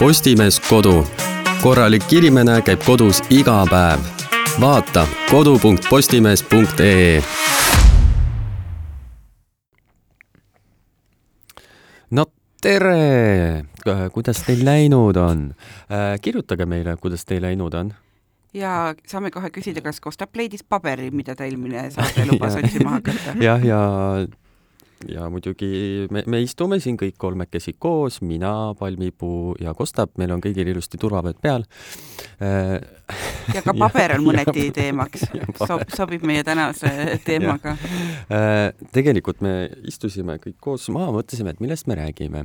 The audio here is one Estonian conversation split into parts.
Postimees Kodu. korralik inimene käib kodus iga päev. vaata kodu.postimees.ee. no tere, kuidas teil läinud on? kirjutage meile, kuidas teil läinud on ja saame kohe küsida, kas Kostap leidis paberi, mida ta eelmine saade lubas otsima hakata. jah, ja ja muidugi me, me istume siin kõik kolmekesi koos, mina, Palmipuu ja Kostap, meil on kõigil ilusti turvavööd peal. ja ka paber on mõneti teemaks, sob-, sobib meie tänase teemaga. tegelikult me istusime kõik koos maha, mõtlesime, et millest me räägime.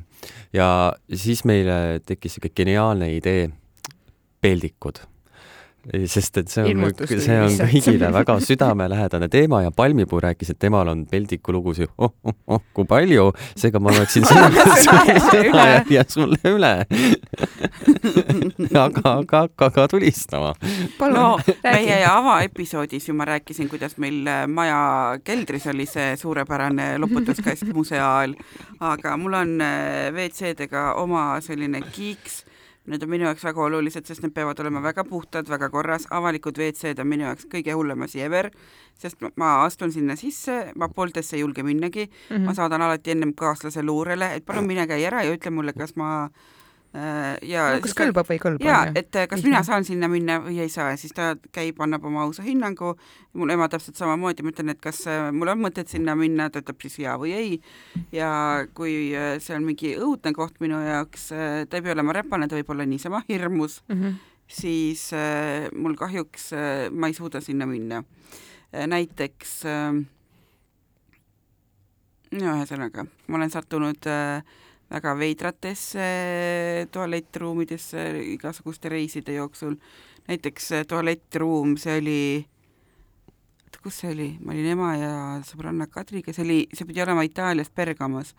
ja siis meile tekkis niisugune geniaalne idee, peldikud sest et see on, see on kõigile väga südamelähedane teema ja Palmipuu rääkis, et temal on peldiku lugusid oh, oh, oh, kui palju, seega ma annaksin sõna ja sulle üle. Aga, aga hakka ka tulistama. no meie avaepisoodis ju ma rääkisin, kuidas meil äh, maja keldris oli see suurepärane loputuskast museaal, aga mul on äh, WC-dega oma selline kiiks Need on minu jaoks väga olulised, sest need peavad olema väga puhtad, väga korras, avalikud WC-d on minu jaoks kõige hullem asi ever, sest ma astun sinna sisse, ma pooltesse ei julge minnagi mm, -hmm. ma saadan alati ennem kaaslase luurele, et palun mine käi ära ja ütle mulle, kas ma Äh, ja no, kas kõlbab või ei kõlba? jaa, et äh, kas Lihtne. mina saan sinna minna või ei saa ja siis ta käib, annab oma ausa hinnangu, mul ema täpselt samamoodi, ma ütlen, et kas äh, mul on mõtet sinna minna, ta ütleb siis jaa või ei, ja kui see on mingi õudne koht minu jaoks, ta ei pea olema räpane, ta võib olla niisama hirmus mm, -hmm. siis äh, mul kahjuks äh, ma ei suuda sinna minna äh,. näiteks äh, no ühesõnaga, ma olen sattunud äh, väga veidratesse tualettruumidesse igasuguste reiside jooksul. näiteks äh, tualettruum, see oli, kus see oli, ma olin ema ja sõbranna Kadriga, see oli, see pidi olema Itaalias Bergamos,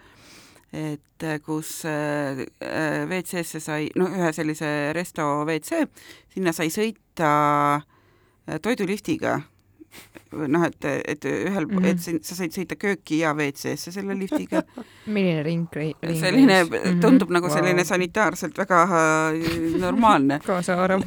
et äh, kus äh, WC-sse sai, no ühe sellise resto WC, sinna sai sõita toiduliftiga noh, et, et ühel mm, -hmm. et sa said sõita kööki ja WC-sse selle liftiga. milline ring, ring? selline mm, -hmm. tundub nagu wow. selline sanitaarselt väga äh, normaalne kaasaarv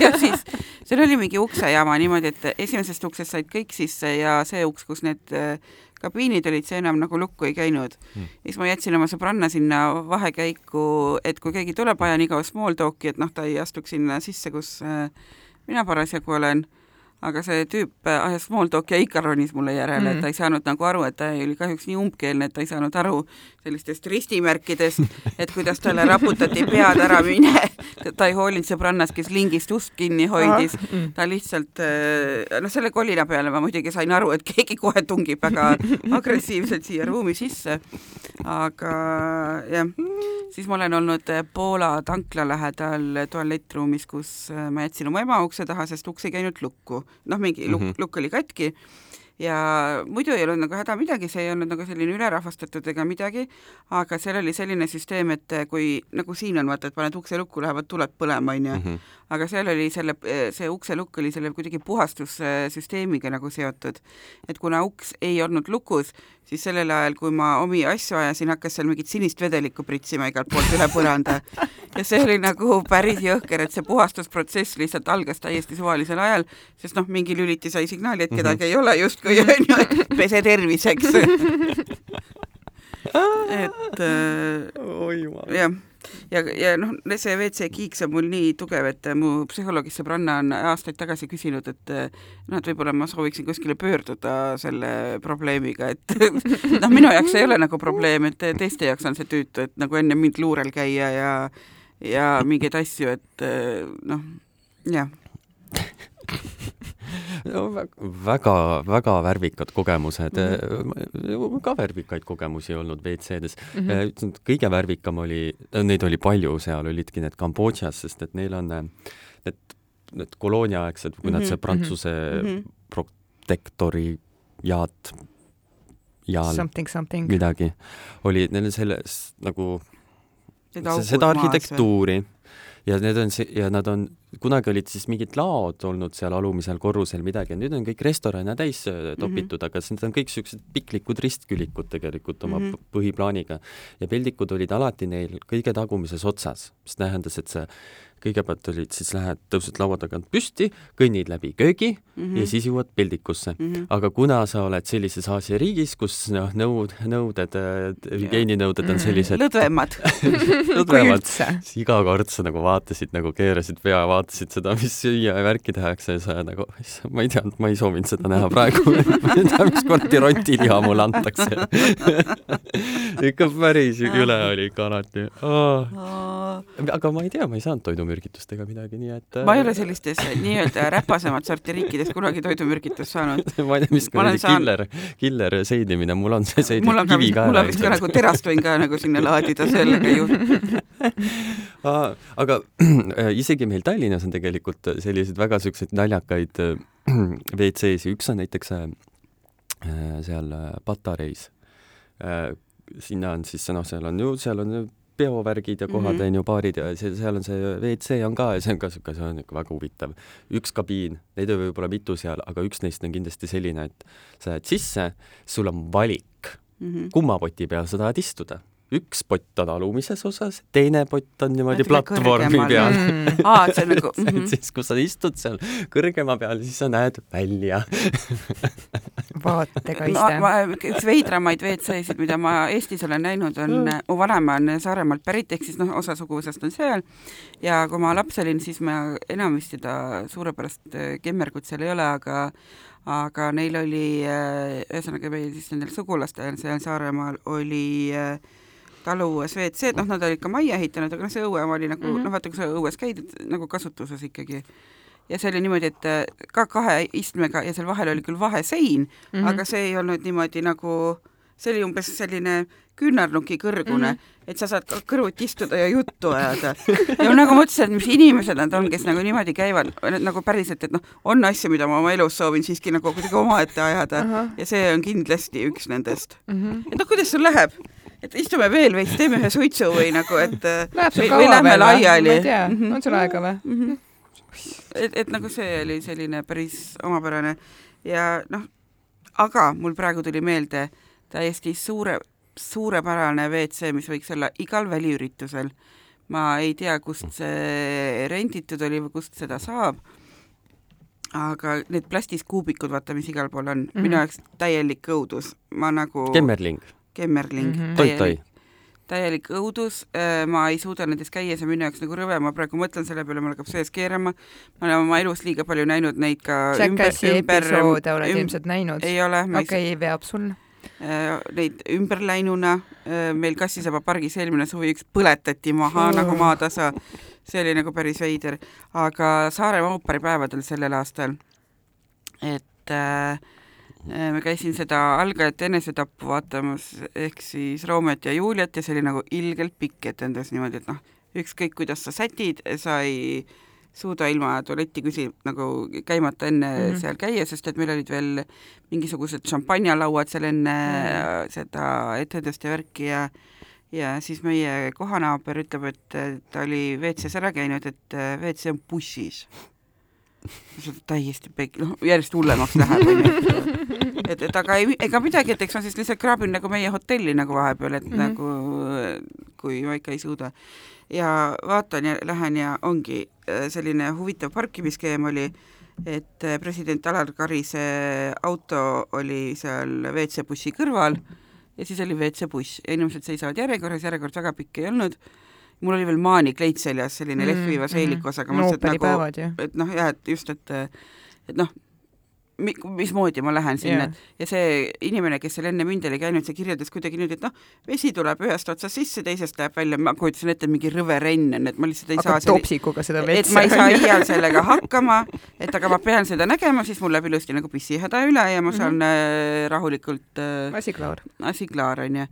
ja siis seal oli mingi uksejama niimoodi, et esimesest uksest said kõik sisse ja see uks, kus need äh, kabiinid olid, see enam nagu lukku ei käinud mm.. siis ma jätsin oma sõbranna sinna vahekäiku, et kui keegi tuleb, ajan igav small talk'i, et noh, ta ei astuks sinna sisse, kus äh, mina parasjagu olen aga see tüüp ajas small talk'i ja ikka ronis mulle järele mm, et ta ei saanud nagu aru, et ta oli kahjuks nii umbkeelne, et ta ei saanud aru sellistest ristimärkidest, et kuidas talle raputati pead ära, mine. ta ei hoolinud sõbrannast, kes lingist ust kinni hoidis, mm. ta lihtsalt, noh, selle kolina peale ma muidugi sain aru, et keegi kohe tungib väga agressiivselt siia ruumi sisse, aga jah, siis ma olen olnud Poola tankla lähedal tualettruumis, kus ma jätsin oma ema ukse taha, sest uks ei käinud lukku noh, mingi lukk mm, -hmm. lukk oli katki ja muidu ei olnud nagu häda midagi, see ei olnud nagu selline ülerahvastatud ega midagi, aga seal oli selline süsteem, et kui nagu siin on, vaata, et paned ukse lukku, lähevad tuled põlema, onju. Mhm. aga seal oli selle, see ukselukk oli selle kuidagi puhastussüsteemiga nagu seotud. et kuna uks ei olnud lukus, siis sellel ajal, kui ma omi asju ajasin, hakkas seal mingit sinist vedelikku pritsima igalt poolt üle põranda. ja see oli nagu päris jõhker, et see puhastusprotsess lihtsalt algas täiesti suvalisel ajal, sest noh, mingi lüliti sai signaali, et kedagi mm -hmm. ei ole justkui justkui onju, pese terviseks. Et äh, jah, ja, ja noh, see WC kiiks on mul nii tugev, et mu psühholoogist sõbranna on aastaid tagasi küsinud, et noh, et võib-olla ma sooviksin kuskile pöörduda selle probleemiga, et noh, minu jaoks ei ole nagu probleem, et teiste jaoks on see tüütu, et nagu enne mind luurel käia ja ja mingeid asju, et noh, jah no väga, väga värvikad kogemused mm, -hmm. ka värvikaid kogemusi olnud WC-des mm. -hmm. kõige värvikam oli, neid oli palju, seal olidki need Kambodžas, sest et neil on need, need kolooniaaegsed, kui mm -hmm. nad see mhm, Prantsuse mm -hmm. protektori jaad jaal midagi, oli neil selles nagu seda arhitektuuri ja need on see, ja nad on kunagi olid siis mingid laod olnud seal alumisel korrusel midagi ja nüüd on kõik restorane täis äh, topitud mm, -hmm. aga need on kõik niisugused piklikud ristkülikud tegelikult oma mm -hmm. põhiplaaniga. ja peldikud olid alati neil kõige tagumises otsas, mis tähendas, et see kõigepealt olid siis, lähed, tõused laua tagant püsti, kõnnid läbi köögi mm -hmm. ja siis jõuad peldikusse mm. -hmm. aga kuna sa oled sellises Aasia riigis, kus noh, nõud, nõuded, hügieeninõuded on sellised lõdvemad. Lõdvemad, siis iga kord sa nagu vaatasid nagu keerasid pea, vaatasid seda, mis süüa ja värki tehakse ja sa nagu, ma ei teadnud, ma ei soovinud seda näha praegu. Ma ei tea, mis kuradi rotiliha mulle antakse? Ikka päris üle oli ikka alati oh.. aga ma ei tea, ma ei saanud toidu toidumürgitust ega midagi, nii et ma ei ole sellistes nii-öelda räpasemat sorti riikides kunagi toidumürgitust saanud ma ei tea, mis kuradi saan... killer, killer seedimine, mul on see seedib kivi ka mul on vist ka nagu terast võin ka nagu sinna laadida, sellega ju aga äh, isegi meil Tallinnas on tegelikult selliseid väga siukseid naljakaid äh, WC-si, üks on näiteks äh, seal Patareis. sinna on siis, noh, seal on ju, seal on ju peovärgid ja kohad on mm -hmm. ju, baarid ja see, seal on see WC on ka ja see on ka niisugune, see on ikka väga huvitav. üks kabiin, neid on võib-olla mitu seal, aga üks neist on kindlasti selline, et sa lähed sisse, sul on valik mm, -hmm. kumma poti peal sa tahad istuda üks pott on alumises osas, teine pott on niimoodi platvormi peal mm.. aa, et see on nagu mm -hmm. siis, kui sa istud seal kõrgema peal, siis sa näed välja vaatekaiste no,. üks veidramaid WC-sid, mida ma Eestis olen näinud, on mm., mu vanaema on Saaremaalt pärit, ehk siis noh, osa suguvõsast on seal ja kui ma laps olin, siis ma enam vist seda suurepärast äh, kemmergut seal ei ole, aga aga neil oli, äh, ühesõnaga meil siis nendel sugulastel seal Saaremaal oli äh, talu õues WC-d, noh, nad olid ka majja ehitanud, aga noh, see õue oli nagu mm -hmm. noh, vaata, kui sa õues käid, et nagu kasutuses ikkagi. ja see oli niimoodi, et äh, ka kahe istmega ja seal vahel oli küll vahesein mm, -hmm. aga see ei olnud niimoodi nagu, see oli umbes selline küünarnuki kõrgune mm, -hmm. et sa saad kõrvuti istuda ja juttu ajada. ja nagu mõtlesin, et mis inimesed nad on, kes nagu niimoodi käivad, nagu päriselt, et noh, on asju, mida ma oma elus soovin siiski nagu kuidagi omaette ajada uh -huh. ja see on kindlasti üks nendest mm. -hmm. et noh, kuidas sul läheb? Et istume veel veits, teeme ühe suitsu või nagu, et Läheb või, või lähme laiali. ma ei tea mm, -hmm. on sul aega või mm? -hmm. et, et nagu see oli selline päris omapärane ja noh, aga mul praegu tuli meelde täiesti suure, suurepärane WC, mis võiks olla igal väliüritusel. ma ei tea, kust see renditud oli või kust seda saab, aga need plastist kuubikud, vaata, mis igal pool on mm, -hmm. minu jaoks täielik õudus, ma nagu Kemmerling Kemmerling mm. -hmm. täielik, täielik õudus, äh, ma ei suuda nendes käia, see on minu jaoks nagu rõve, ma praegu mõtlen selle peale, mul hakkab sees keerama. ma olen oma elus liiga palju näinud neid ka Jackassi episoode oled üm... ilmselt näinud? ei ole. okei ei... okay,, veab sul äh, neid ümberläinuna, äh, meil Kassisaba pargis eelmine suvi üks põletati maha oh. nagu maatasa, see oli nagu päris veider, aga Saaremaa ooperipäevadel sellel aastal, et Äh, ma käisin seda algajate enesetappu vaatamas, ehk siis Roomet ja Juliet ja see oli nagu ilgelt pikk etendus niimoodi, et noh, ükskõik kuidas sa sätid, sa ei suuda ilma tualetti küsi-, nagu käimata enne mm -hmm. seal käia, sest et meil olid veel mingisugused šampanjalauad seal enne mm -hmm. seda etendust ja värki ja ja siis meie kohanaaber ütleb, et ta oli WC-s ära käinud, et WC on bussis täiesti pek-, noh, järjest hullemaks läheb, onju. et, et aga ei, ega midagi, et eks ma siis lihtsalt kraabin nagu meie hotelli nagu vahepeal, et mm -hmm. nagu kui ma ikka ei suuda. ja vaatan ja lähen ja ongi äh, selline huvitav parkimisskeem oli, et äh, president Alar Karise auto oli seal WC-bussi kõrval ja siis oli WC-buss ja inimesed seisavad järjekorras, järjekord väga pikk ei olnud mul oli veel maanikleit seljas, selline mm, lehviva mhm. seelikus, aga ma mõtlesin, et nagu, et noh, jah, et just, et et noh, mi-, mismoodi ma lähen sinna yeah., et ja see inimene, kes seal enne mind oli käinud, see kirjeldas kuidagi niimoodi, et noh, vesi tuleb ühest otsast sisse, teisest läheb välja, ma kujutasin ette, mingi rõve renn on, et ma lihtsalt ei Hakkab saa topsikuga seda vetsa. et ma ei saa iial sellega hakkama, et aga ma pean seda nägema, siis mul läheb ilusti nagu pissihäda üle ja ma saan mm -hmm. rahulikult äh, asi klaar. asi klaar, onju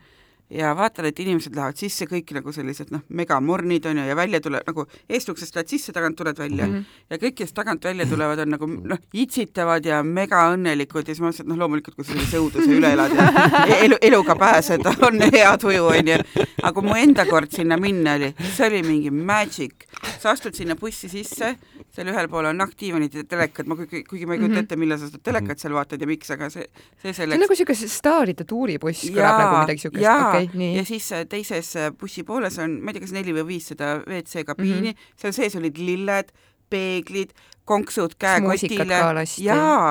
ja vaatan, et inimesed lähevad sisse kõik nagu sellised noh, megamornid on ju, ja välja tuleb nagu eestuksest lähed sisse, tagant tuled välja mm. -hmm. ja kõik, kes tagant välja tulevad, on nagu noh, itsitavad ja megaõnnelikud ja siis ma mõtlesin, et noh, loomulikult, kui sa sellise õuduse üle elad ja elu, eluga pääsed, on hea tuju, on ju. aga kui mu enda kord sinna minna oli, see oli mingi magic. Sa astud sinna bussi sisse, seal ühel pool on nahkdiivanid ja telekad, ma kuigi, kuigi ma ei kujuta mhm. ette, millal sa seda telekat seal vaatad ja miks, aga see, see selleks. see on nagu niisugune staaride tuuribuss kõlab nagu midagi niisugust, okei okay,, nii. ja siis äh, teises äh, bussi pooles on, ma ei tea, kas neli või viis seda WC kabiini mm, -hmm. seal sees olid lilled, peeglid, konksud käekotile.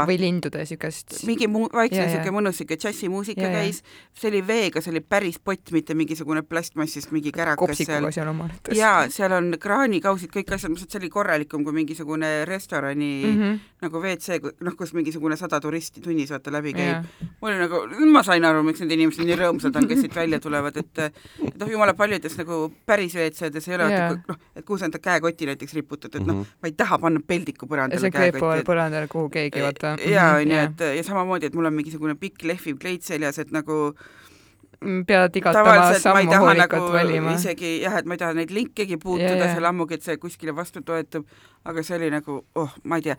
või lindude siukest. mingi mu-, vaikne siuke mõnus siuke džässimuusika käis, see oli veega, see oli päris pott, mitte mingisugune plastmassist mingi kärakas seal. seal oma arvates. jaa, seal on kraanikausid, kõik asjad, ma mõtlesin, et see oli korralikum kui mingisugune restorani mm -hmm. nagu WC, noh, kus mingisugune sada turisti tunnis vaata läbi käib. olin nagu, ma sain aru, miks need inimesed nii rõõmsad on, kes siit välja tulevad, et et noh, jumala paljudes nagu päris WC-des ei ole, noh, kuhu sa enda käekoti näiteks riputad, et noh, mhm. ma ei taha panna peldiku põrandale see kleepub põrandale kuhu keegi, vaata. jaa, onju, et ja samamoodi, et mul on mingisugune pikk lehviv kleit seljas, et nagu mm, pead igatama sammu hoolikalt nagu valima. isegi jah, et ma ei taha neid linkegi puutuda seal ammugi, et see kuskile vastu toetub, aga see oli nagu, oh, ma ei tea,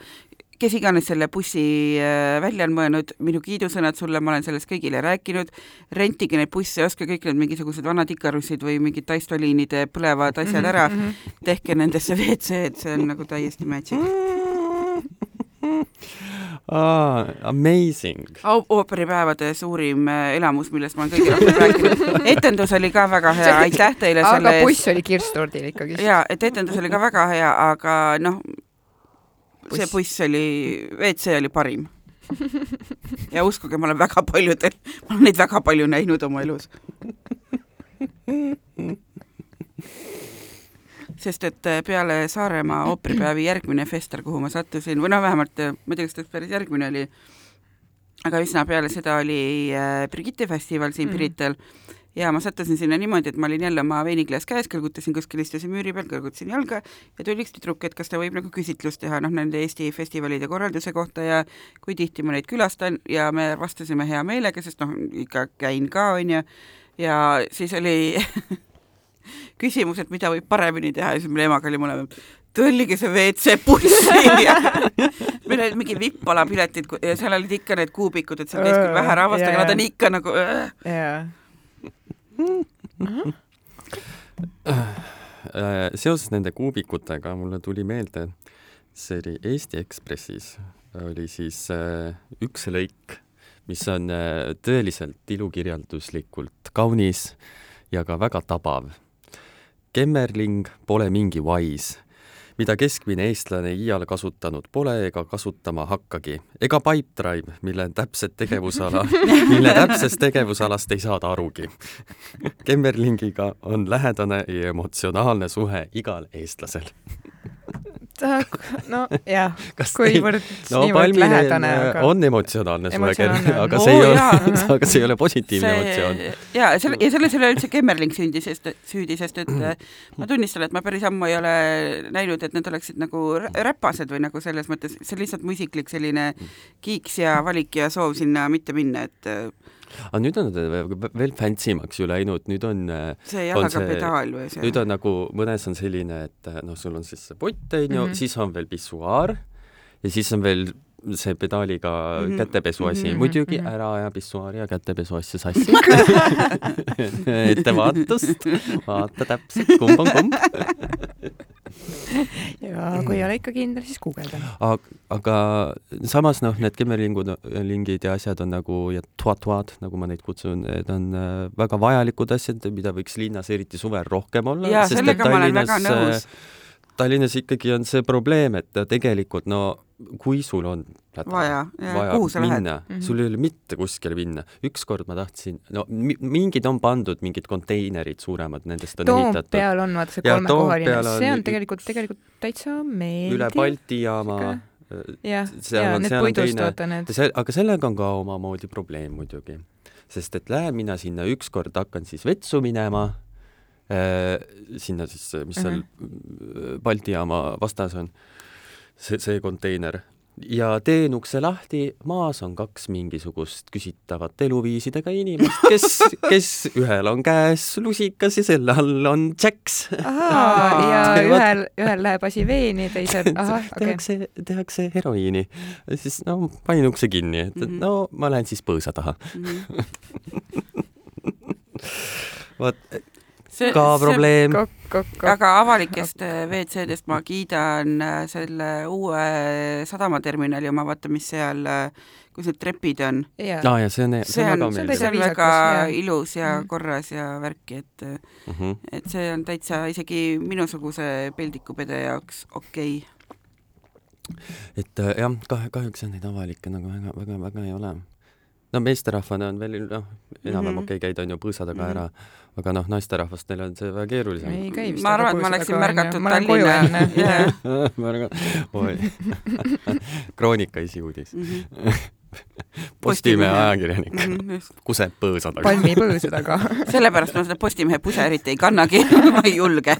kes iganes selle bussi äh, välja on mõelnud, minu kiidusõnad sulle, ma olen sellest kõigile rääkinud, rentige neid busse, ostke kõik need mingisugused vanad Ikarussid või mingid Taistoliinide põlevad asjad ära mm, -hmm. tehke nendesse WC-d, see on nagu täiesti magic ah, amazing. ooperipäevade suurim äh, elamus, millest ma olen kõige rohkem rääkinud. etendus oli ka väga hea, aitäh teile selle eest. aga buss oli kirstordil ikkagi. jaa, et etendus oli ka väga hea, aga noh, see buss oli, WC oli parim. ja uskuge, ma olen väga paljudel, ma olen neid väga palju näinud oma elus. sest et äh, peale Saaremaa ooperipäevi järgmine festival, kuhu ma sattusin, või noh, vähemalt äh, ma ei tea, kas ta päris järgmine oli, aga üsna peale seda oli äh, Brigitte festival siin mm. Pirital ja ma sattusin sinna niimoodi, et ma olin jälle oma veiniklaas käes, kõrgutasin kuskil, istusin müüri peal, kõrgutasin jalga ja tuli üks tüdruk, et kas ta võib nagu küsitlust teha, noh, nende Eesti festivalide korralduse kohta ja kui tihti ma neid külastan ja me vastasime hea meelega, sest noh, ikka käin ka, onju, ja siis oli küsimus, et mida võib paremini teha ja siis meil emaga oli mõlemad, tõllige see WC bussi meil olid mingi vippala piletid ja seal olid ikka need kuubikud, et seal käis küll vähe rahvast, aga nad on ikka nagu äh. yeah seoses nende kuubikutega mulle tuli meelde, see oli Eesti Ekspressis, oli siis äh, üks lõik, mis on äh, tõeliselt ilukirjelduslikult kaunis ja ka väga tabav. Kemmerling pole mingi wise mida keskmine eestlane iial kasutanud pole ega kasutama hakkagi, ega Pipedrive, mille täpset tegevusala, mille täpsest tegevusalast ei saada arugi. Kemmerlingiga on lähedane ja emotsionaalne suhe igal eestlasel no jah, kuivõrd no, niivõrd lähedane, aga on emotsionaalne suhe, aga see ei ole, aga see ei ole positiivne see... emotsioon. ja selle, ja selles ei ole üldse Kemmerling sündi, sest süüdi, sest et äh, ma tunnistan, et ma päris ammu ei ole näinud, et need oleksid nagu räpased või nagu selles mõttes, see on lihtsalt mu isiklik selline kiiks ja valik ja soov sinna mitte minna, et äh, aga nüüd on nad veel fancy maks ju läinud, nüüd on äh, see jalaga pedaal või see? nüüd on nagu, mõnes on selline, et äh, noh, sul on siis see pott, on ju, mhm. siis on veel pissuaar ja siis on veel see pedaaliga mm -hmm. kätepesu asi mm, -hmm. muidugi mm -hmm. ära aja pissuaari ja kätepesu asja sassi ettevaatust, vaata täpselt, kumb on kumb ja kui ei ole ikka kindel, siis guugelda. aga samas noh, need kemmerlingud, lingid ja asjad on nagu ja tuat-tuat, nagu ma neid kutsun, need on äh, väga vajalikud asjad, mida võiks linnas, eriti suvel, rohkem olla. jaa, sellega ma olen väga nõus Tallinnas ikkagi on see probleem, et tegelikult no kui sul on häda, vaja, vaja minna, mm -hmm. sul ei ole mitte kuskile minna. ükskord ma tahtsin, no mingid on pandud, mingid konteinerid suuremad, nendest on ehitatud. Toompeal on vaata see kolmekohaline, see on tegelikult, tegelikult täitsa meeldiv. üle Balti jaama jah, ja need puidust vaata need. aga sellega on ka omamoodi probleem muidugi, sest et lähen mina sinna ükskord, hakkan siis vetsu minema Äh, sinna siis, mis seal mm -hmm. Balti jaama vastas on, see, see konteiner. ja teen ukse lahti, maas on kaks mingisugust küsitavat eluviisidega inimest, kes, kes ühel on käes lusikas ja selle all on tšäks. ja ühel, ühel läheb asi veeni, teisel, ahah, okei okay.. tehakse, tehakse heroiini. siis no panin ukse kinni, et mm, -hmm. no ma lähen siis põõsa taha mm. -hmm. vot see, ka probleem. aga avalikest äh, WC-dest ma kiidan äh, selle uue sadamaterminali oma, vaata, mis seal, kus need trepid on. aa ah, ja see on, see on, see on, see on väga ilus ja mm. korras ja värki, et mm, -hmm. et see on täitsa isegi minusuguse peldikupede jaoks okei okay et jah, kah-, kahjuks jah, neid avalikke nagu väga, väga, väga ei ole no meesterahvana on veel noh, enam-vähem mm -hmm. okei okay, käid onju põõsa taga mm -hmm. ära, aga noh, naisterahvast neil on see väga keerulisem. ei käi vist. ma arvan, et ma oleksin märgatud Tallinna. märga-, oi Kroonika esiuudis mm. -hmm. Postimehe ajakirjanik mm -hmm, kuseb põõsa taga. palmipõõsa taga sellepärast ma seda Postimehe puse eriti ei kannagi ma ei julge.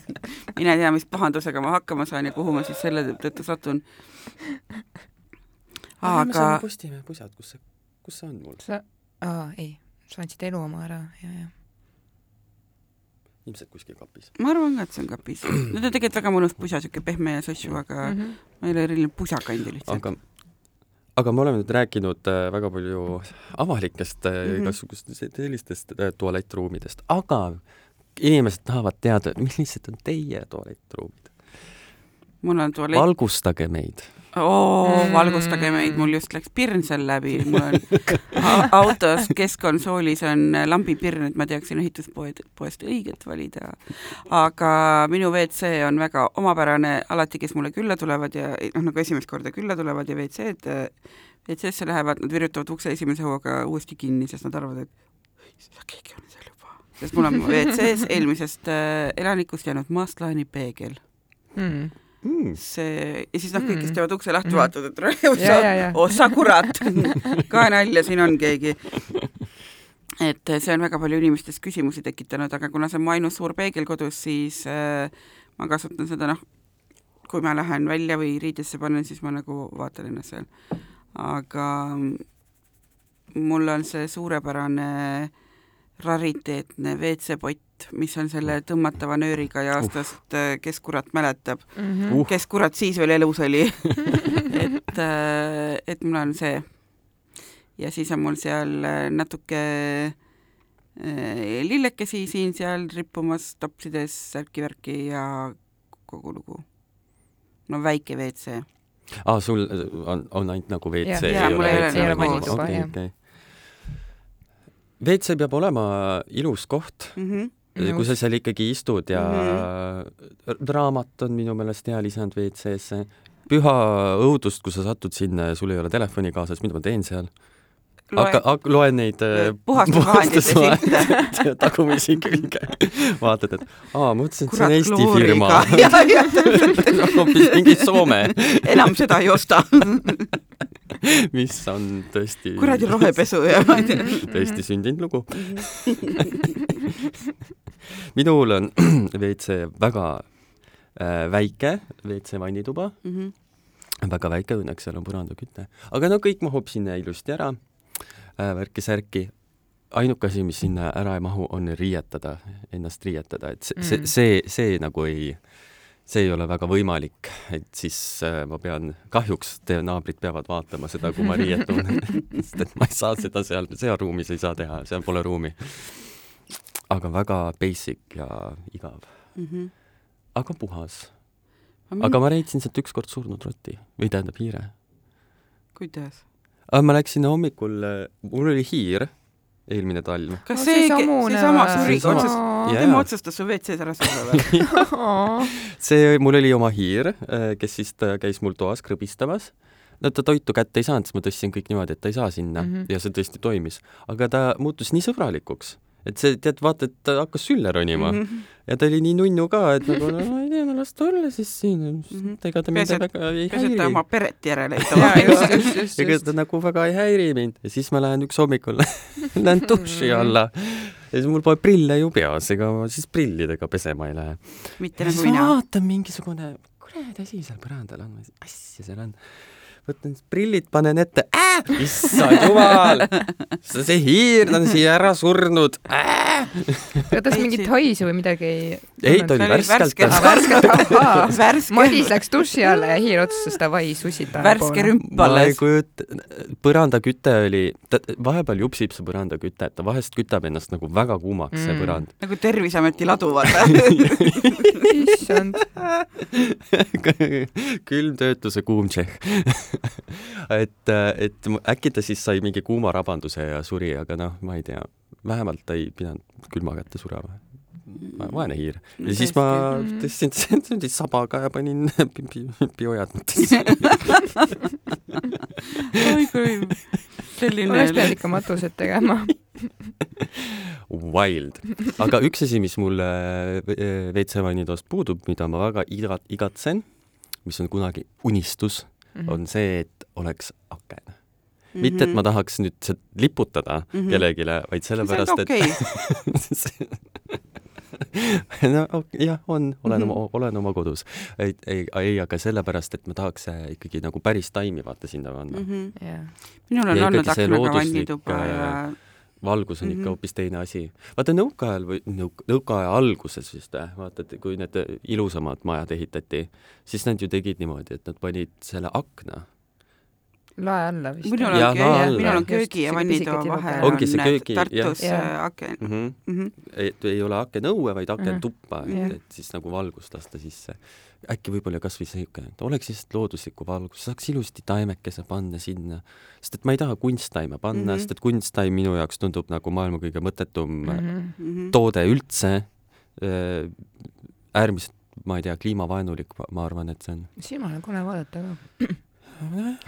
mine tea, mis pahandusega ma hakkama saan ja kuhu ma siis selle tõttu satun. aga. Postimehe pusad, kus see kus see on mul? sa, aa ei, sa andsid elu oma ära ja, ja. ilmselt kuskil kapis. ma arvan ka, et see on kapis. Need on tegelikult väga mõnus pusa, siuke pehme ja sossu, aga mm -hmm. ma ei ole eriline pusakandi lihtsalt. aga aga me oleme nüüd rääkinud äh, väga palju avalikest mm -hmm. igasugustest sellistest äh, tualettruumidest, aga inimesed tahavad teada, millised on teie tualettruumid? mul on tualett. valgustage meid oo mm., valgustage meid, mul just läks pirn seal läbi, mul on autos keskkonsoolis on lambipirn, et ma teaksin ehituspoed, poest õiget valida. aga minu WC on väga omapärane, alati, kes mulle külla tulevad ja noh, nagu esimest korda külla tulevad ja WC-d, WC-sse lähevad, nad virutavad ukse esimese hooga uuesti kinni, sest nad arvavad, et keegi on seal juba. sest mul on WC-s eelmisest äh, elanikust jäänud maastlaani peegel mm mm. see ja siis noh, kõik, kes mm. teevad ukse lahti, mm. vaatavad, et ossa, ossa kurat ka nalja, siin on keegi. et see on väga palju inimestes küsimusi tekitanud, aga kuna see on mu ainus suur peegel kodus, siis äh, ma kasutan seda noh, kui ma lähen välja või riidesse panen, siis ma nagu vaatan ennast seal. aga mul on see suurepärane rariteetne WC-pott, mis on selle tõmmatava nööriga ja aastast uh. Kes kurat mäletab mm, -hmm. uh. kes kurat siis veel elus oli et, äh, et mul on see. ja siis on mul seal äh, natuke lillekesi siin-seal rippumas topsides, särki-värki ja kogu lugu. no väike WC. aa ah,, sul on, on ainult nagu WC? jaa, mul ei ole nagu okei WC peab olema ilus koht mm. -hmm kui sa seal ikkagi istud ja mm -hmm. raamat on minu meelest hea lisand WC-sse. püha õudust, kui sa satud sinna ja sul ei ole telefoni kaasas, mida ma teen seal? Hakka, hakka, loen neid äh, puhastusvahendite silte tagumisi külge. vaatad, et aa, mõtlesin, et see on Eesti firma. hoopis mingi Soome. enam seda ei osta mis on tõesti kuradi rohepesu ja tõesti sündinud lugu minul on WC väga äh, väike, WC vannituba mm. -hmm. väga väike, õnneks seal on põrandaküte. aga no kõik mahub sinna ilusti ära värki-särki. ainuke asi, mis sinna ära ei mahu, on riietada, ennast riietada, et see mm, see, see, see nagu ei äh, see ei ole väga võimalik, et siis äh, ma pean, kahjuks teie naabrid peavad vaatama seda, kui ma riietun sest et ma ei saa seda seal, seal ruumis ei saa teha, seal pole ruumi. aga väga basic ja igav mm. -hmm. aga puhas. aga ma leidsin sealt ükskord surnud rotti või tähendab hiire. kuidas? Ma läksin hommikul, mul oli hiir eelmine talv. kas no, see, seesama suri tema otsustas su WC-s ära surra või? See, mul oli oma hiir, äh, kes siis käis mul toas krõbistamas. No ta toitu kätte ei saanud, siis ma tõstsin kõik niimoodi, et ta ei saa sinna. Mm -hmm. ja see tõesti toimis. aga ta muutus nii sõbralikuks et see, tead, vaata, et ta hakkas sülle ronima mm -hmm. ja ta oli nii nunnu ka, et nagu no ma ei tea, no las ta olla siis siin mm, -hmm. ega ta mind väga ei häiri. ta oma peret järele ei too. ega ta nagu väga ei häiri mind ja siis ma lähen üks hommikul lähen duši alla ja siis mul pole prille ju peas, ega ma siis prillidega pesema ei lähe. mitte nagu mina. vaatan mingisugune, kuradi asi seal põrandal on, asja seal on võtan prillid, panen ette äh,, issand jumal, see hiir on siia ära surnud äh.. kas mingit haisu või midagi ei? ei, ta oli värskelt. värskelt, Madis läks duši alla ja hiir otsustas davai sussida. värske rümp alles. ma ei kujuta, põrandaküte oli, ta vahepeal jupsib see põrandaküte, et ta vahest kütab ennast nagu väga kuumaks mm., see põrand. nagu Terviseameti ladu, vaata issand külmtöötluse kuum tšehh. Et, et äkki ta siis sai mingi kuuma rabanduse ja suri, aga noh, ma ei tea, vähemalt ta ei pidanud külma kätte surema. Vaene hiir. ja siis ma tõstsin selle sabaga ja panin biojäätmetesse oi kui selline. oleks pidanud ikka matused tegema Wild. aga üks asi, mis mul WC-vannitoast puudub, mida ma väga igat-, igatsen, mis on kunagi unistus mm, -hmm. on see, et oleks aken mm. -hmm. mitte, et ma tahaks nüüd liputada mm -hmm. kellelegi, vaid sellepärast, okay. et no jah, on, olen mm -hmm. oma, olen oma kodus. ei, ei, ei, aga sellepärast, et ma tahaks ikkagi nagu päris taimi vaata sinna panna mm. -hmm. Yeah. minul on ja olnud aknaga vannituba ja äh, valgus on mm -hmm. ikka mhm. hoopis teine asi. vaata nõukaajal või nõuk-, nõukaaja alguses vist või, vaata, et kui need ilusamad majad ehitati, siis nad ju tegid niimoodi, et nad panid selle akna lae alla vist. minul on, köö, minul on köögi ja vannitoa vahel ongi see köögi, Tartus ja. aken mm. -hmm. Mm -hmm. et ei ole akenõue, vaid akentuppa mm, -hmm. et, et siis nagu valgust lasta sisse. äkki võib-olla kas või siuke, et oleks lihtsalt looduslikku valgust, saaks ilusti taimekese panna sinna, sest et ma ei taha kunsttaime panna mm, -hmm. sest et kunsttaim minu jaoks tundub nagu maailma kõige mõttetum mm -hmm. toode üldse, äärmiselt ma ei tea, kliimavaenulik, ma arvan, et see on. silmale on kole vaadata ka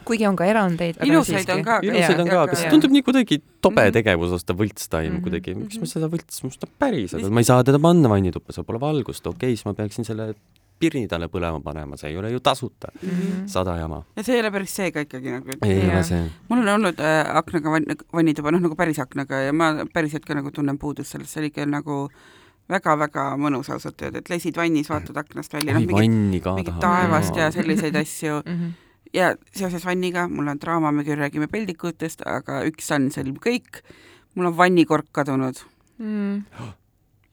kuigi on ka erandeid. ilusaid on ka. ilusaid on ka, aga see tundub nii kuidagi tobe mhm. tegevus osta võltstaim mm -hmm. kuidagi, miks ma seda võlts, must on päriselt, ma ei saa teda panna vannituppa, seal pole valgust, okei okay,, siis ma peaksin selle pirni talle põlema panema, see ei ole ju tasuta mm. -hmm. sada jama. ja see ei ole päris see ka ikkagi nagu. ei ole see. mul on olnud äh, aknaga vann, vannituba, noh nagu päris aknaga ja ma päriselt ka nagu tunnen puudust sellest, see oli ikka nagu väga-väga mõnus ausalt öelda, et lesid vannis, vaatad aknast välja, noh mingit, mingit taevast ja selliseid asju mm. -hmm ja seoses vanniga, mul on draama, me küll räägime peldikutest, aga üks sann sõlm kõik, mul on vannikork kadunud mm.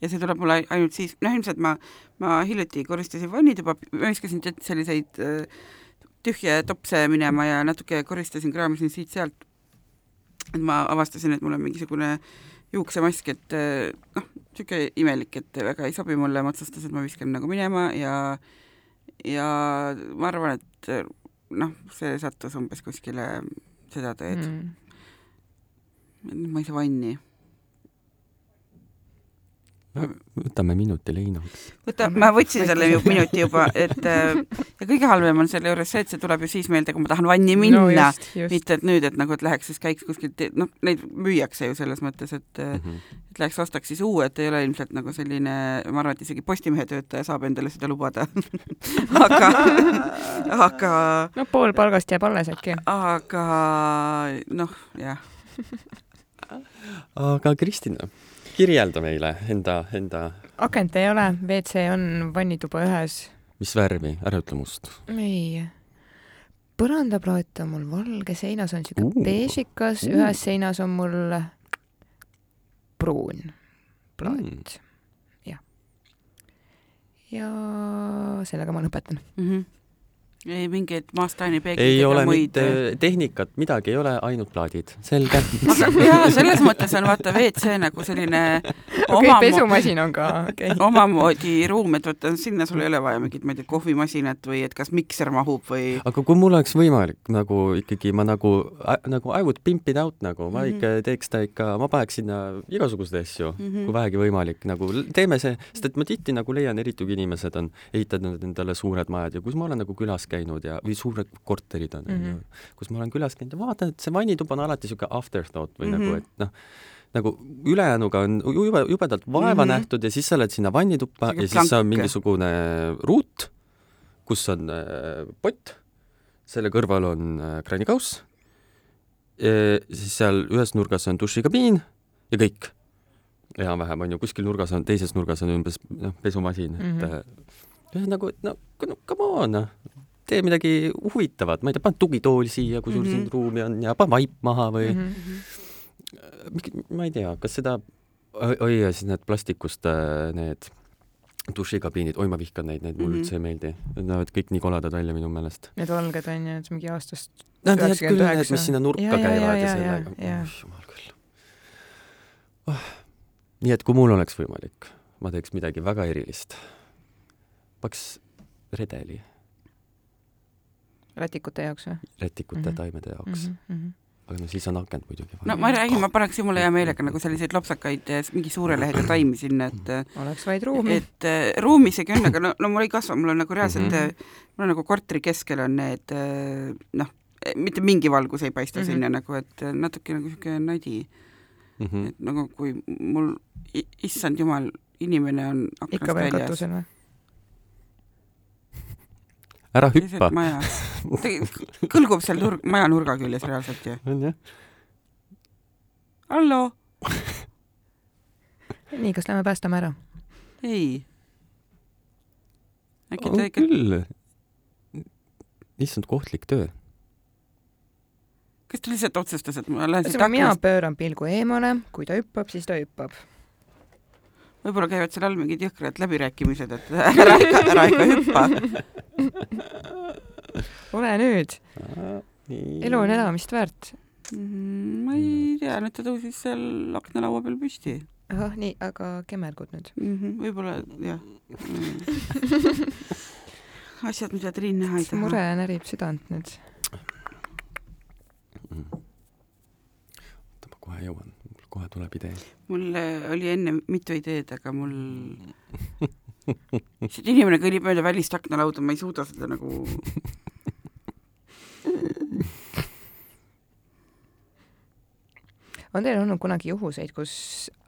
ja see tuleb mul ainult siis, noh ilmselt ma, ma hiljuti koristasin vannituba, ma viskasin selliseid äh, tühje topse minema ja natuke koristasin, kraamisin siit-sealt. et ma avastasin, et mul on mingisugune juuksemask, et äh, noh, niisugune imelik, et väga ei sobi mulle, ma otsustasin, et ma viskan nagu minema ja ja ma arvan, et noh, see sattus umbes kuskile seda teed. Mm.. ma ei saa vanni võtame minuti leinuks. võta, ma võtsin selle minuti juba, et äh, ja kõige halvem on selle juures see, et see tuleb ju siis meelde, kui ma tahan vanni minna no, mitte et nüüd, et nagu, et läheks siis käiks kuskilt, noh, neid müüakse ju selles mõttes, et mm -hmm. et läheks ostaks siis uue, et ei ole ilmselt nagu selline, ma arvan, et isegi Postimehe töötaja saab endale seda lubada aga, aga no pool palgast jääb alles äkki. aga noh, jah aga Kristina kirjelda meile enda, enda. akent ei ole, WC on vannituba ühes. mis värvi, ära ütle must. ei. põrandaplaat on mul valge, seinas on siuke uh, beežikas uh., ühes seinas on mul pruun plaat mm.. jah. ja sellega ma lõpetan mm. -hmm ei mingeid Maastani peegleid ei ole muid... mitte äh, tehnikat, midagi ei ole, ainult plaadid, selge jaa, selles mõttes on vaata WC nagu selline okei okay, pesumasin on ka okay. omamoodi ruum, et vaata sinna sul ei ole vaja mingit, ma ei tea, kohvimasinat või et kas mikser mahub või aga kui mul oleks võimalik nagu ikkagi ma nagu nagu I would pimp it out nagu ma mm -hmm. ikka teeks ta ikka, ma paneks sinna igasuguseid asju mm, -hmm. kui vähegi võimalik, nagu teeme see, sest et ma tihti nagu leian, eriti kui inimesed on ehitanud endale suured majad ja kus ma olen nagu külas käinud ja, või suured korterid on mm, -hmm. kus ma olen külas käinud ja vaatan, et see vannituba on alati niisugune afterthought või mm -hmm. nagu, et noh, nagu ülejäänuga on jube, jubedalt vaeva mm -hmm. nähtud ja siis sa lähed sinna vannituppa ja siis on mingisugune ruut, kus on äh, pott, selle kõrval on äh, kraanikauss, siis seal ühes nurgas on dušikabiin ja kõik. enam-vähem on ju, kuskil nurgas on, teises nurgas on umbes noh, pesumasin mm, -hmm. et mhm. äh, nagu, et no come on, noh tee midagi huvitavat, ma ei tea, pane tugitool siia, kui sul mm -hmm. siin ruumi on ja pane vaip maha või mm -hmm. ma ei tea, kas seda, oi ja siis need plastikust äh, need dušikabiinid, oi ma vihkan neid, need mulle mm -hmm. üldse ei meeldi, need näevad kõik nii koledad välja minu meelest. Need valged on ju, et mingi aastast Nad küll, need, mis sinna nurka ja, käivad ja, ja, ja sellega, oh jumal küll oh.. nii et kui mul oleks võimalik, ma teeks midagi väga erilist. paks redeli. Rätikute jaoks või? rätikute mm -hmm. taimede jaoks mm. -hmm aga no siis on akent muidugi. no ma räägin, ma paneks jumala hea meelega nagu selliseid lopsakaid mingi suure lehega taimi sinna, et oleks vaid ruumi. et äh, ruumi isegi on, aga no, no mul ei kasva, mul on nagu reaalselt mm, -hmm. mul on nagu korteri keskel on need äh, noh, mitte mingi valgus ei paista mm -hmm. sinna nagu, et natuke nagu niisugune nadi mm. -hmm. et nagu kui mul, issand jumal, inimene on ikka veel katusel või? Ära hüppa. kõlgub seal nurg, maja nurga küljes reaalselt ju. on jah. hallo nii, kas lähme päästame ära? ei. äkki ta ikka. küll. issand, kohtlik töö. kas ta lihtsalt otsustas, et ma lähen siit mina pööran pilgu eemale, kui ta hüppab, siis ta hüppab võib-olla käivad seal all mingid jõhkrad läbirääkimised, et ära ikka, ära ikka hüppa. ole nüüd. elu on elamist väärt mm,. ma ei tea, nüüd ta tõusis seal aknalaua peal püsti. ahah, nii, aga kemmergud nüüd mm -hmm,? võib-olla jah mm. asjad, mida Triin näha ei taha. mure närib südant nüüd mm.. oota, ma kohe jõuan kohe tuleb idee. mul oli enne mitu ideed, aga mul lihtsalt inimene kõnnib mööda välist aknalauda, ma ei suuda seda nagu on teil olnud kunagi juhuseid, kus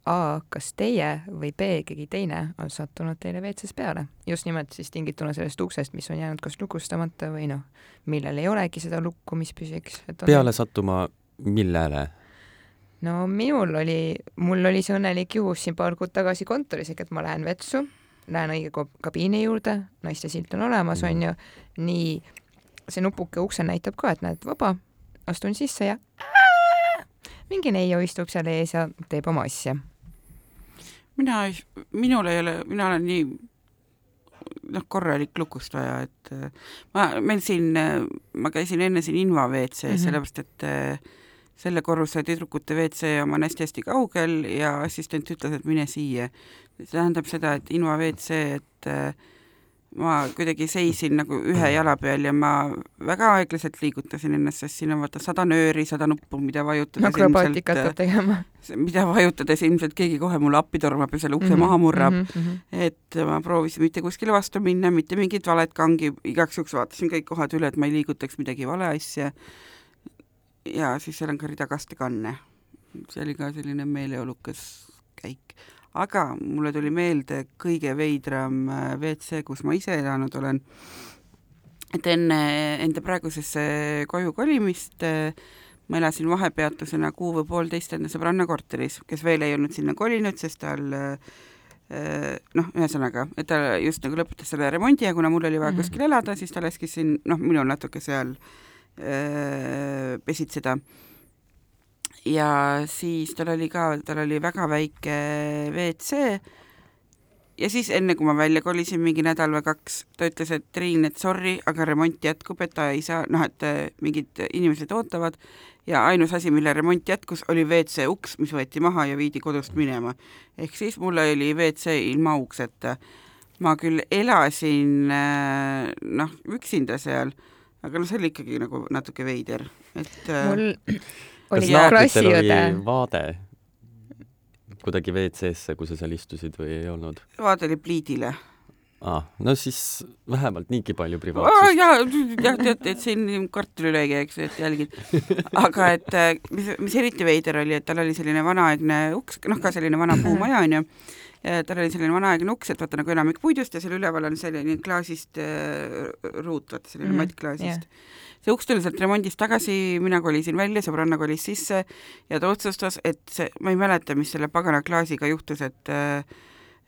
A, kas teie või B, keegi teine on sattunud teile WC-s peale, just nimelt siis tingituna sellest uksest, mis on jäänud kas lukustamata või noh, millel ei olegi seda lukku, mis püsiks. peale teil... sattuma millele? no minul oli, mul oli see õnnelik juhus siin paar kuud tagasi kontoris, ehk et ma lähen vetsu, lähen õige kabiini juurde, naiste silt on olemas, on ju, nii see nupuke uksel näitab ka, et näed, vaba, astun sisse ja ää, mingi neiu istub seal ees ja teeb oma asja. mina, minul ei ole, mina olen nii noh, korralik lukustaja, et ma, meil siin, ma käisin enne siin Inva WC-s mm -hmm., sellepärast et äh, selle korruse tüdrukute WC on hästi-hästi kaugel ja assistent ütles, et mine siia. see tähendab seda, et Inva WC, et äh, ma kuidagi seisin nagu ühe jala peal ja ma väga aeglaselt liigutasin ennast, sest siin on vaata sada nööri, sada nuppu, mida vajutades akrobaatikat peab tegema. mida vajutades ilmselt keegi kohe mulle appi tormab ja selle ukse mm -hmm, maha murrab mm. -hmm. et ma proovisin mitte kuskile vastu minna, mitte mingit valet kangi, igaks juhuks vaatasin kõik kohad üle, et ma ei liigutaks midagi vale asja ja siis seal on ka rida kastekanne. see oli ka selline meeleolukas käik. aga mulle tuli meelde kõige veidram äh, WC, kus ma ise elanud olen. et enne enda praegusesse koju kolimist äh, ma elasin vahepeatusena kuu või poolteist enda sõbranna korteris, kes veel ei olnud sinna kolinud, sest tal äh, noh, ühesõnaga, et ta just nagu lõpetas selle remondi ja kuna mul oli vaja mm -hmm. kuskil elada, siis ta laskis siin, noh, minul natuke seal äh, pesitseda. ja siis tal oli ka, tal oli väga väike WC ja siis enne, kui ma välja kolisin, mingi nädal või kaks, ta ütles, et Triin, et sorry, aga remont jätkub, et ta ei saa, noh, et mingid inimesed ootavad ja ainus asi, mille remont jätkus, oli WC uks, mis võeti maha ja viidi kodust minema. ehk siis mul oli WC ilma ukseta. ma küll elasin noh, üksinda seal aga no see oli ikkagi nagu natuke veider, et äh, mul oli klassiõde. vaade kuidagi WC-sse, kui sa seal istusid või ei olnud? vaade oli pliidile ah,. no siis vähemalt niigi palju privaatsust. jah, jah, tead, et siin kartulilöögi, eks, et jälgid. aga et äh, mis, mis eriti veider oli, et tal oli selline vanaaegne uks, noh, ka selline vana puumaja onju tal oli selline vanaaegne uks, et vaata nagu enamik puidust ja seal üleval on selline klaasist äh, ruut, vaata selline mm -hmm. mattklaasist yeah. see uks tuli sealt remondist tagasi, mina kolisin välja, sõbranna kolis sisse ja ta otsustas, et see, ma ei mäleta, mis selle pagana klaasiga juhtus, et äh,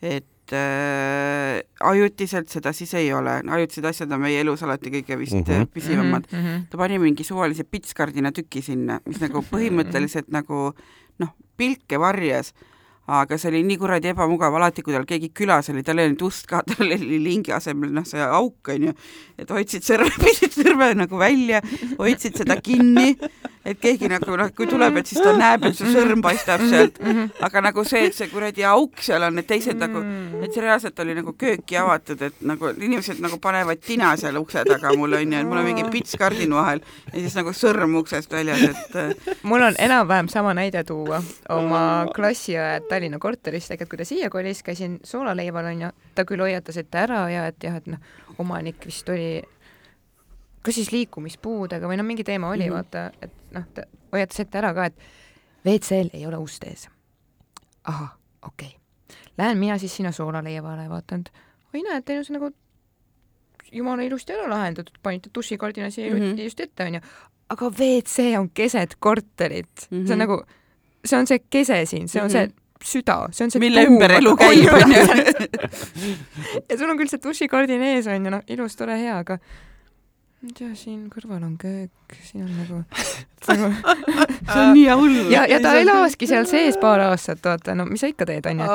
et äh, ajutiselt seda siis ei ole, ajutised asjad on meie elus alati kõige vist mm Mhm. -hmm. püsivamad mm. -hmm. ta pani mingi suvalise pitskardina tüki sinna, mis nagu põhimõtteliselt nagu noh, pilke varjas aga see oli nii kuradi ebamugav, alati kui tal keegi külas oli, tal ei olnud ust ka, tal oli lingi asemel noh, see auk onju, et hoidsid sõrme, pistsid sõrme nagu välja, hoidsid seda kinni, et keegi nagu noh, kui tuleb, et siis ta näeb, et su sõrm paistab sealt, aga nagu see, et see kuradi auk seal on, et teised nagu, et see reaalselt oli nagu kööki avatud, et nagu inimesed nagu panevad tina seal ukse taga mul onju, et mul on mingi pits kardin vahel ja siis nagu sõrm uksest väljas, et mul on enam-vähem sama näide tuua oma klassiõed Tallinna korterist, tegelikult kui ta siia kolis, käisin soolaleival onju, ta küll hoiatas ette ära ja et jah, et noh, omanik vist oli kas siis liikumispuudega või noh, mingi teema oli mm, -hmm. vaata, et noh, ta hoiatas ette ära ka, et WC-l ei ole ust ees. ahah, okei okay.. Lähen mina siis sinna soolaleiavale, vaatan, et oi näed, teil on nagu jumala ilusti ära lahendatud, panite dušikardina siia mm -hmm. ilusti ette onju, aga WC on keset korterit mm, -hmm. see on nagu, see on see kese siin, see on mm -hmm. see süda, see on see mille ümber elu käib, onju. ja sul on küll see dušikardin ees, onju, noh, ilus, tore, hea, aga ma ei tea, siin kõrval on köök, siin on nagu, nagu see on nii hull. ja, ja ta elaski seal sees paar aastat, vaata, no mis sa ikka teed, onju.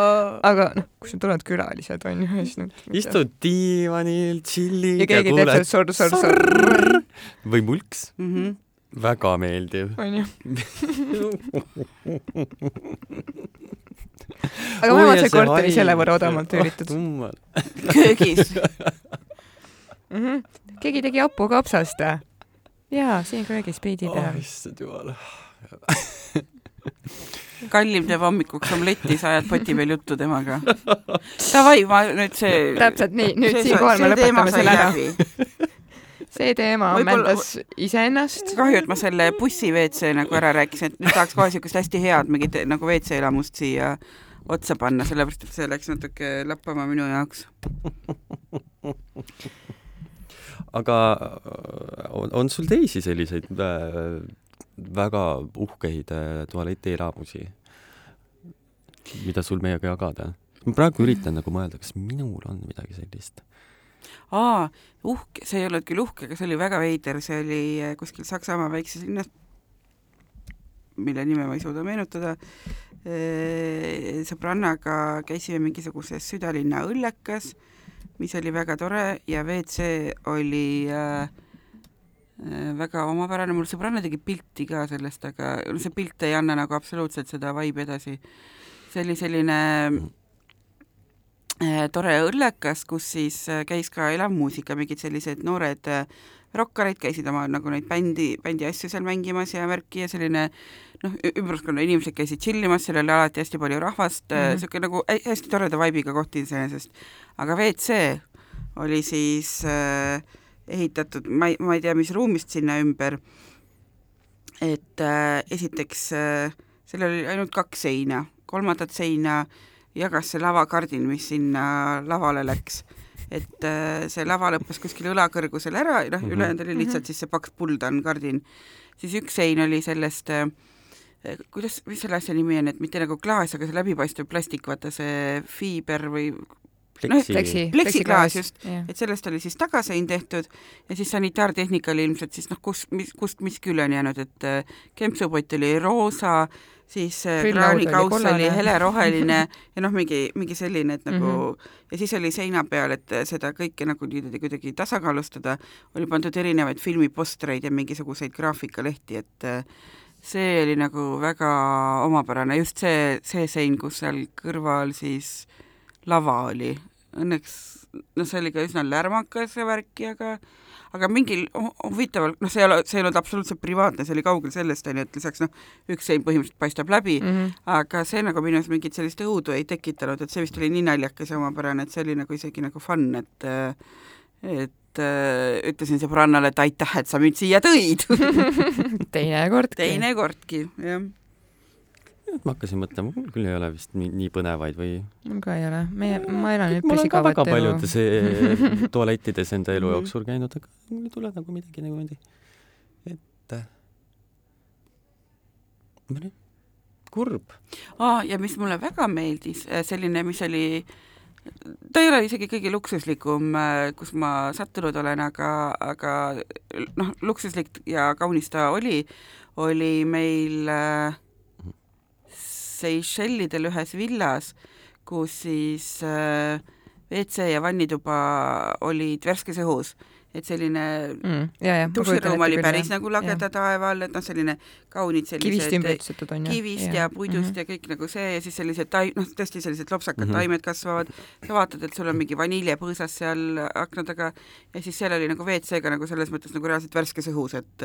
aga noh, kui sul tulevad külalised, onju, siis noh. istud diivanil, tšillid ja keegi teeb seal sorr, sorr, sorr. või mulks mm. -hmm. väga meeldiv. onju. aga vähemalt sai korteri selle võrra odavamalt üüritud. köögis mm. -hmm. Keegi tegi hapu kapsast või? jaa, siin köögis priidi peal oh,. issand jumal. kallim teeb hommikuks omletti, sa ajad poti peal juttu temaga. Davai, ma nüüd see. täpselt nii, nüüd siinkohal me lõpetame selle ära. see teema ammendas iseennast. kahju, et ma selle bussi WC nagu ära rääkisin, et nüüd tahaks kohe siukest hästi head mingit nagu WC elamust siia otsa panna, sellepärast et see läks natuke lappama minu jaoks aga on, on sul teisi selliseid äh, väga uhkeid äh, tualetielamusi, mida sul meiega jagada? ma praegu üritan nagu mõelda, kas minul on midagi sellist. aa, uhke, see ei olnud küll uhke, aga see oli väga veider, see oli äh, kuskil Saksamaa väikses linnas, mille nime ma ei suuda meenutada, sõbrannaga käisime mingisuguses südalinna õllekas mis oli väga tore ja WC oli äh, väga omapärane, mul sõbranna tegi pilti ka sellest, aga no see pilt ei anna nagu absoluutselt seda vibe'i edasi. see oli selline äh, tore õllekas, kus siis äh, käis ka elav muusika, mingid sellised noored äh, rokkarid käisid oma nagu neid bändi, bändi asju seal mängimas ja värki ja selline noh, ümbruskonna inimesed käisid tšillimas, seal oli alati hästi palju rahvast mm, -hmm. niisugune nagu hästi toreda vibe'iga koht iseenesest. aga WC oli siis äh, ehitatud, ma ei, ma ei tea, mis ruumist sinna ümber, et äh, esiteks äh, sellel oli ainult kaks seina, kolmandat seina jagas see lavakardin, mis sinna lavale läks et äh, see lava lõppes kuskil õla kõrgusel ära noh mm -hmm., ülejäänud oli lihtsalt siis see paks puldan kardin. siis üks sein oli sellest äh, kuidas, mis selle asja nimi on, et mitte nagu klaas, aga see läbipaistev plastik, vaata see fiiber või noh, pleksi, pleksiklaas just, et sellest oli siis tagasein tehtud ja siis sanitaartehnika oli ilmselt siis noh, kus, mis, kust miski üle on jäänud, et äh, kempsupott oli roosa, siis kraanikauss oli, oli heleroheline ja noh, mingi, mingi selline, et nagu mm -hmm. ja siis oli seina peal, et seda kõike nagu niimoodi kuidagi tasakaalustada, oli pandud erinevaid filmipostreid ja mingisuguseid graafikalehti, et see oli nagu väga omapärane, just see, see sein, kus seal kõrval siis lava oli. Õnneks, noh, see oli ka üsna lärmakas see värk ja ka aga mingil huvitaval, noh, see ei ole, see ei olnud absoluutselt privaatne, see oli kaugel sellest, onju, et lisaks noh, üks sein põhimõtteliselt paistab läbi mm, -hmm. aga see nagu minus mingit sellist õudu ei tekitanud, et see vist oli nii naljakas ja omapärane, et see oli nagu isegi nagu fun, et et äh, ütlesin sõbrannale, et aitäh, et sa mind siia tõid teinekordki. teinekordki, jah ma hakkasin mõtlema, mul küll ei ole vist nii, nii põnevaid või? mul ka ei ole, meie, ma elan nüüd mul on ka väga paljudes eh, tualettides enda elu mhm. jooksul käinud, aga mul ei tule nagu midagi niimoodi ette. kurb. aa, ja mis mulle väga meeldis, selline, mis oli ta ei ole isegi kõige luksuslikum, kus ma sattunud olen, aga, aga noh, luksuslik ja kaunis ta oli, oli meil äh, Seychellidel ühes villas, kus siis äh, WC ja vannituba olid värskes õhus et selline mm, duširuum oli päris jah. nagu lageda taeva all, et noh, selline kaunid sellised kivist ümbritsetud on ju. kivist ja, ja puidust mm -hmm. ja kõik nagu see ja siis sellised tai-, noh, tõesti sellised lopsakad mm -hmm. taimed kasvavad, sa vaatad, et sul on mingi vaniljepõõsas seal akna taga ja siis seal oli nagu WC-ga nagu selles mõttes nagu reaalselt värskes õhus, et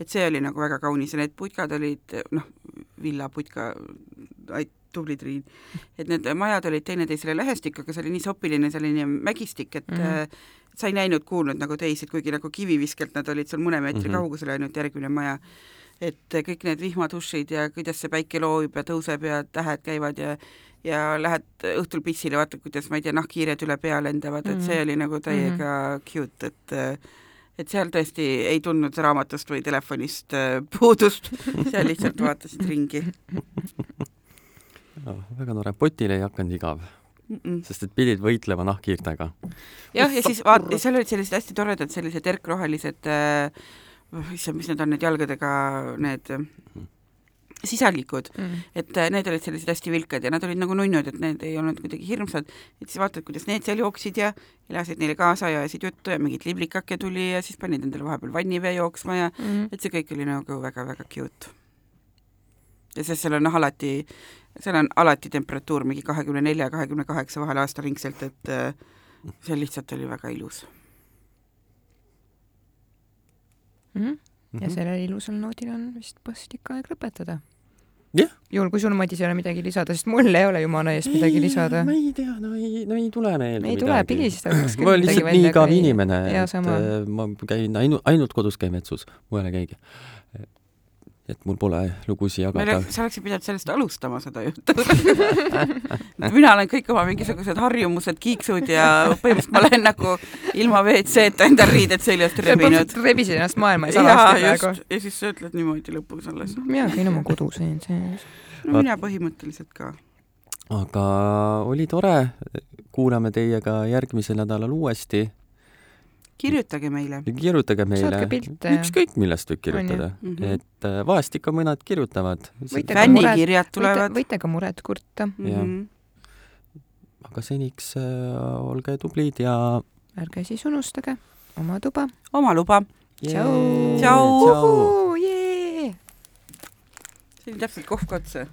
et see oli nagu väga kaunis ja need putkad olid noh, villaputka, tublid Riin, et need majad olid teineteisele lähestik, aga see oli nii sopiline selline mägistik, et mm -hmm sa ei näinud-kuulnud nagu teised, kuigi nagu kiviviskelt nad olid sul mõne meetri mm -hmm. kaugusel ainult järgmine maja. et kõik need vihmatušid ja kuidas see päike loobib ja tõuseb ja tähed käivad ja ja lähed õhtul pissile, vaatad, kuidas, ma ei tea, nahkhiired üle pea lendavad, et see mhm. oli nagu täiega mm -hmm. cute, et et seal tõesti ei tundnud raamatust või telefonist äh, puudust, seal lihtsalt vaatasid ringi no,. väga tore, potile ei hakanud igav Mm -mm. sest et pidid võitlema nahkhiirtega. jah, ja siis vaat-, seal olid sellised hästi toredad sellised erkrohelised äh,, issand, mis need on, need jalgadega, need äh, sisalikud mm, -hmm. et äh, need olid sellised hästi vilkad ja nad olid nagu nunnud, et need ei olnud kuidagi hirmsad, et siis vaatad, kuidas need seal jooksid ja elasid neile kaasa ja ajasid juttu ja mingit liblikake tuli ja siis panid endale vahepeal vannivee jooksma ja mm -hmm. et see kõik oli nagu väga-väga cute. Ja sest seal on alati seal on alati temperatuur mingi kahekümne nelja ja kahekümne kaheksa vahel aastaringselt, et äh, see lihtsalt oli väga ilus mm. -hmm. ja mhm. sellel ilusal noodil on vist paslik aeg lõpetada. jah. juhul, kui sul, Madis, ei ole midagi lisada, sest mul ei ole jumala eest midagi lisada. ma ei tea, no ei, no ei tule meelde ei tule, pigistades ma olen lihtsalt nii igav inimene, et sama. Äh, ma käin ainult, ainult kodus käin metsus, mujal ei käigi et mul pole lugusid jagada. sa oleksid pidanud sellest alustama, seda juttu mina olen kõik oma mingisugused harjumused, kiiksud ja põhimõtteliselt ma olen nagu ilma WC-ta endal riided seljast rebinud. rebisid ennast maailma ees alasti praegu. ja siis sa ütled niimoodi lõpus alles. mina käin oma kodus ainult sees. no mina põhimõtteliselt ka. aga oli tore, kuulame teiega järgmisel nädalal uuesti kirjutage meile. kirjutage meile. ükskõik, millest võib kirjutada. Mm -hmm. et äh, vahest ikka mõned kirjutavad. fännikirjad tulevad. võite ka muret kurta mm. -hmm. aga seniks äh, olge tublid ja ärge siis unustage oma tuba. oma luba. tšau. tšau. see oli täpselt kohv ka otsa